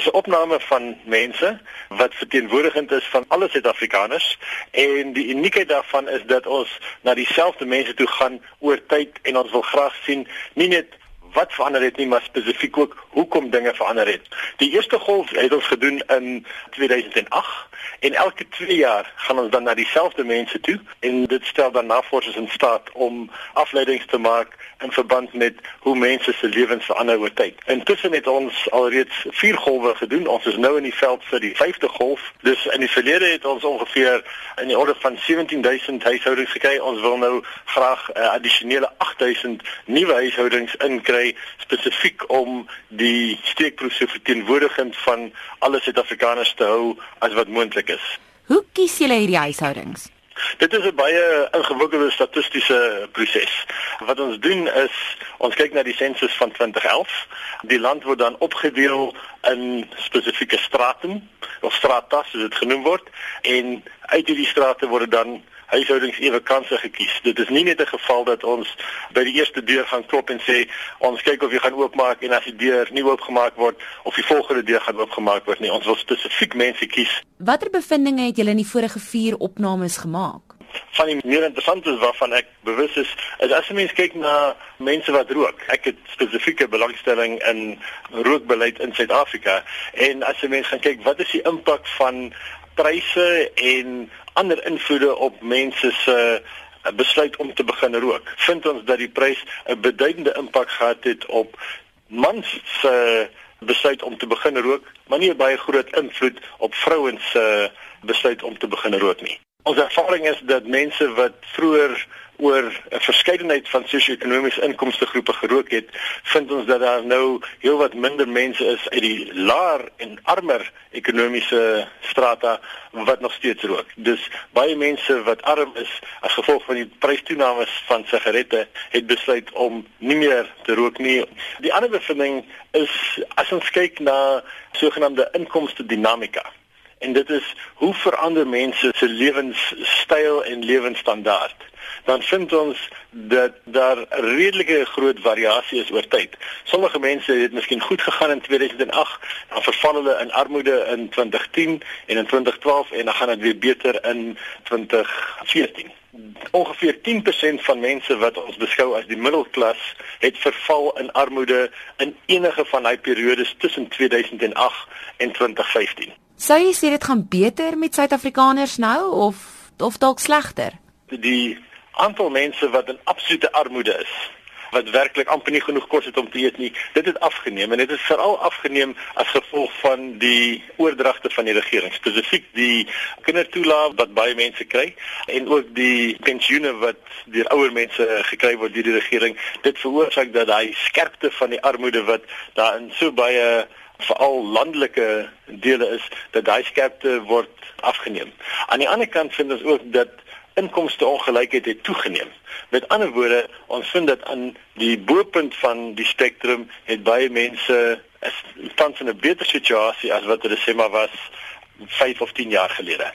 Dis 'n opname van mense wat verteenwoordigend is van alle Suid-Afrikaners en die uniekheid daarvan is dat ons na dieselfde mense toe gaan oor tyd en ons wil graag sien nie net wat verander het nie maar spesifiek ook hoekom dinge verander het. Die eerste golf het ons gedoen in 2008 en elke 2 jaar gaan ons dan na dieselfde mense toe en dit stel dan navorsers in staat om afleidings te maak in verband met hoe mense se lewens verander oor tyd. Intussen het ons alreeds 4 golwe gedoen. Ons is nou in die veld vir die 5de golf. Dus in die verlede het ons ongeveer in die orde van 17000 huishoudings gekry. Ons wil nou graag 'n uh, addisionele 8000 nuwe huishoudings inkry spesifiek om die steekproef so verteenwoordigend van alle Suid-Afrikaners te hou as wat moontlik is. Hoe kies julle hierdie huishoudings? Dit is 'n baie ingewikkelde statistiese proses. Wat ons doen is ons kyk na die sensus van 2011. Die land word dan opgedeel in spesifieke strate of strata soos dit genoem word en uit hierdie strate word dan huishoudings ewe kansse gekies. Dit is nie net 'n geval dat ons by die eerste deur gaan klop en sê ons kyk of jy gaan oopmaak en as die deur nie oopgemaak word of die volgende deur gaan oopgemaak word nie. Ons wil spesifiek mense kies. Watter bevindinge het julle in die vorige 4 opnames gemaak? Van die meer interessantes waarvan ek bewus is, is as 'n mens kyk na mense wat rook. Ek het spesifieke belangstelling in rookbeleid in Suid-Afrika en as 'n mens gaan kyk wat is die impak van pryse en ander invloede op mense se uh, besluit om te begin rook. Vind ons dat die prys 'n beduidende impak gehad het op mans se besluit om te begin rook, maar nie 'n baie groot invloed op vrouens se besluit om te begin rook nie. Ons ervaring is dat mense wat vroeër oor 'n verskeidenheid van sosio-ekonomiese inkomste groepe gerook het, vind ons dat daar nou heelwat minder mense is uit die laer en armer ekonomiese strata wat nog steeds rook. Dus baie mense wat arm is as gevolg van die prystoename van sigarette het besluit om nie meer te rook nie. Die ander bevinding is as ons kyk na sogenaamde inkomste dinamika en dit is hoe verander mense se lewenstyl en lewenstandaard dan vind ons dat daar redelike groot variasie is oor tyd. Sommige mense het miskien goed gegaan in 2008, dan verval hulle in armoede in 2010 en in 2012 en dan gaan dit weer beter in 2014. Ongeveer 10% van mense wat ons beskou as die middelklas het verval in armoede in enige van daai periodes tussen 2008 en 2015. Sou jy sê dit gaan beter met Suid-Afrikaners nou of of dalk slegter? Die aantal mense wat in absolute armoede is wat werklik amper nie genoeg kos het om te eet nie. Dit het afgeneem en dit het veral afgeneem as gevolg van die oordragte van die regering, spesifiek die kindertoelaag wat baie mense kry en ook die pensioene wat deur ouer mense gekry word deur die regering. Dit veroorsaak dat daai skerpte van die armoede wat daar in so baie veral landelike dele is dat daai skerpte word afgeneem. Aan die ander kant vind ons ook dat inkomste ongelykheid het toegeneem. Met ander woorde, ons vind dat aan die bo-punt van die spektrum het baie mense tans in 'n beter situasie as wat hulle sê maar was 5 of 10 jaar gelede.